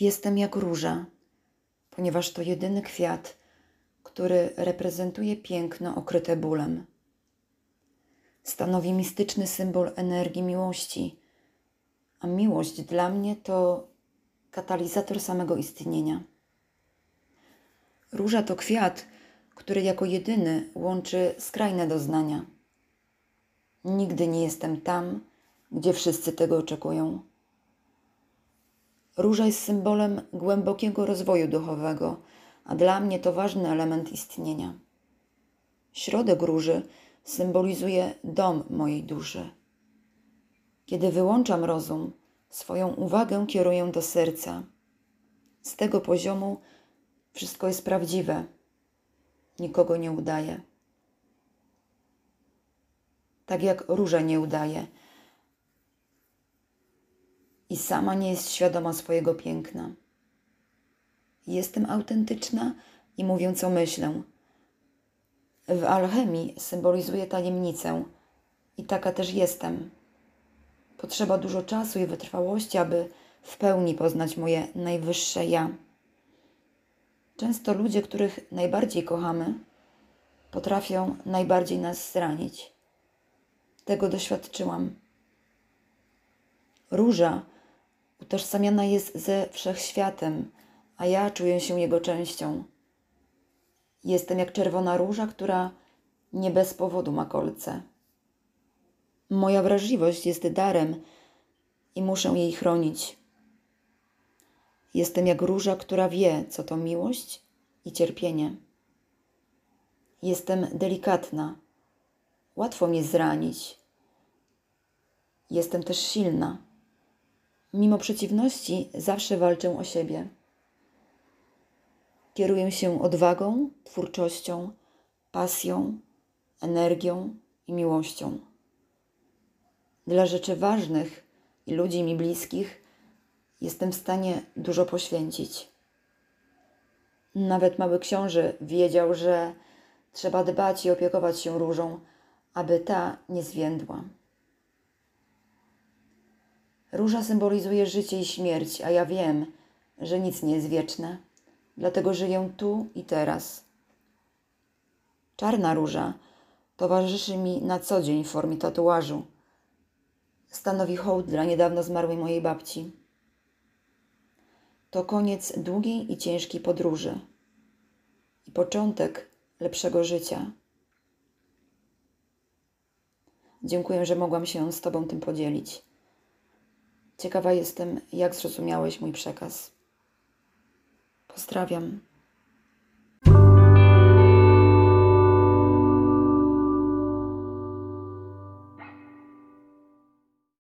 Jestem jak róża, ponieważ to jedyny kwiat, który reprezentuje piękno okryte bólem. Stanowi mistyczny symbol energii miłości, a miłość dla mnie to katalizator samego istnienia. Róża to kwiat, który jako jedyny łączy skrajne doznania. Nigdy nie jestem tam, gdzie wszyscy tego oczekują. Róża jest symbolem głębokiego rozwoju duchowego, a dla mnie to ważny element istnienia. Środek róży symbolizuje dom mojej duszy. Kiedy wyłączam rozum, swoją uwagę kieruję do serca. Z tego poziomu wszystko jest prawdziwe, nikogo nie udaje. Tak jak róża nie udaje i sama nie jest świadoma swojego piękna. Jestem autentyczna i mówię, co myślę. W alchemii symbolizuję tajemnicę i taka też jestem. Potrzeba dużo czasu i wytrwałości, aby w pełni poznać moje najwyższe ja. Często ludzie, których najbardziej kochamy, potrafią najbardziej nas zranić. Tego doświadczyłam. Róża utożsamiana jest ze wszechświatem, a ja czuję się jego częścią. Jestem jak czerwona róża, która nie bez powodu ma kolce. Moja wrażliwość jest darem i muszę jej chronić. Jestem jak róża, która wie, co to miłość i cierpienie. Jestem delikatna. Łatwo mnie zranić. Jestem też silna. Mimo przeciwności zawsze walczę o siebie. Kieruję się odwagą, twórczością, pasją, energią i miłością. Dla rzeczy ważnych i ludzi mi bliskich jestem w stanie dużo poświęcić. Nawet mały książę wiedział, że trzeba dbać i opiekować się różą, aby ta nie zwiędła. Róża symbolizuje życie i śmierć, a ja wiem, że nic nie jest wieczne, dlatego żyję tu i teraz. Czarna róża towarzyszy mi na co dzień w formie tatuażu. Stanowi hołd dla niedawno zmarłej mojej babci. To koniec długiej i ciężkiej podróży i początek lepszego życia. Dziękuję, że mogłam się z Tobą tym podzielić. Ciekawa jestem, jak zrozumiałeś mój przekaz. Pozdrawiam.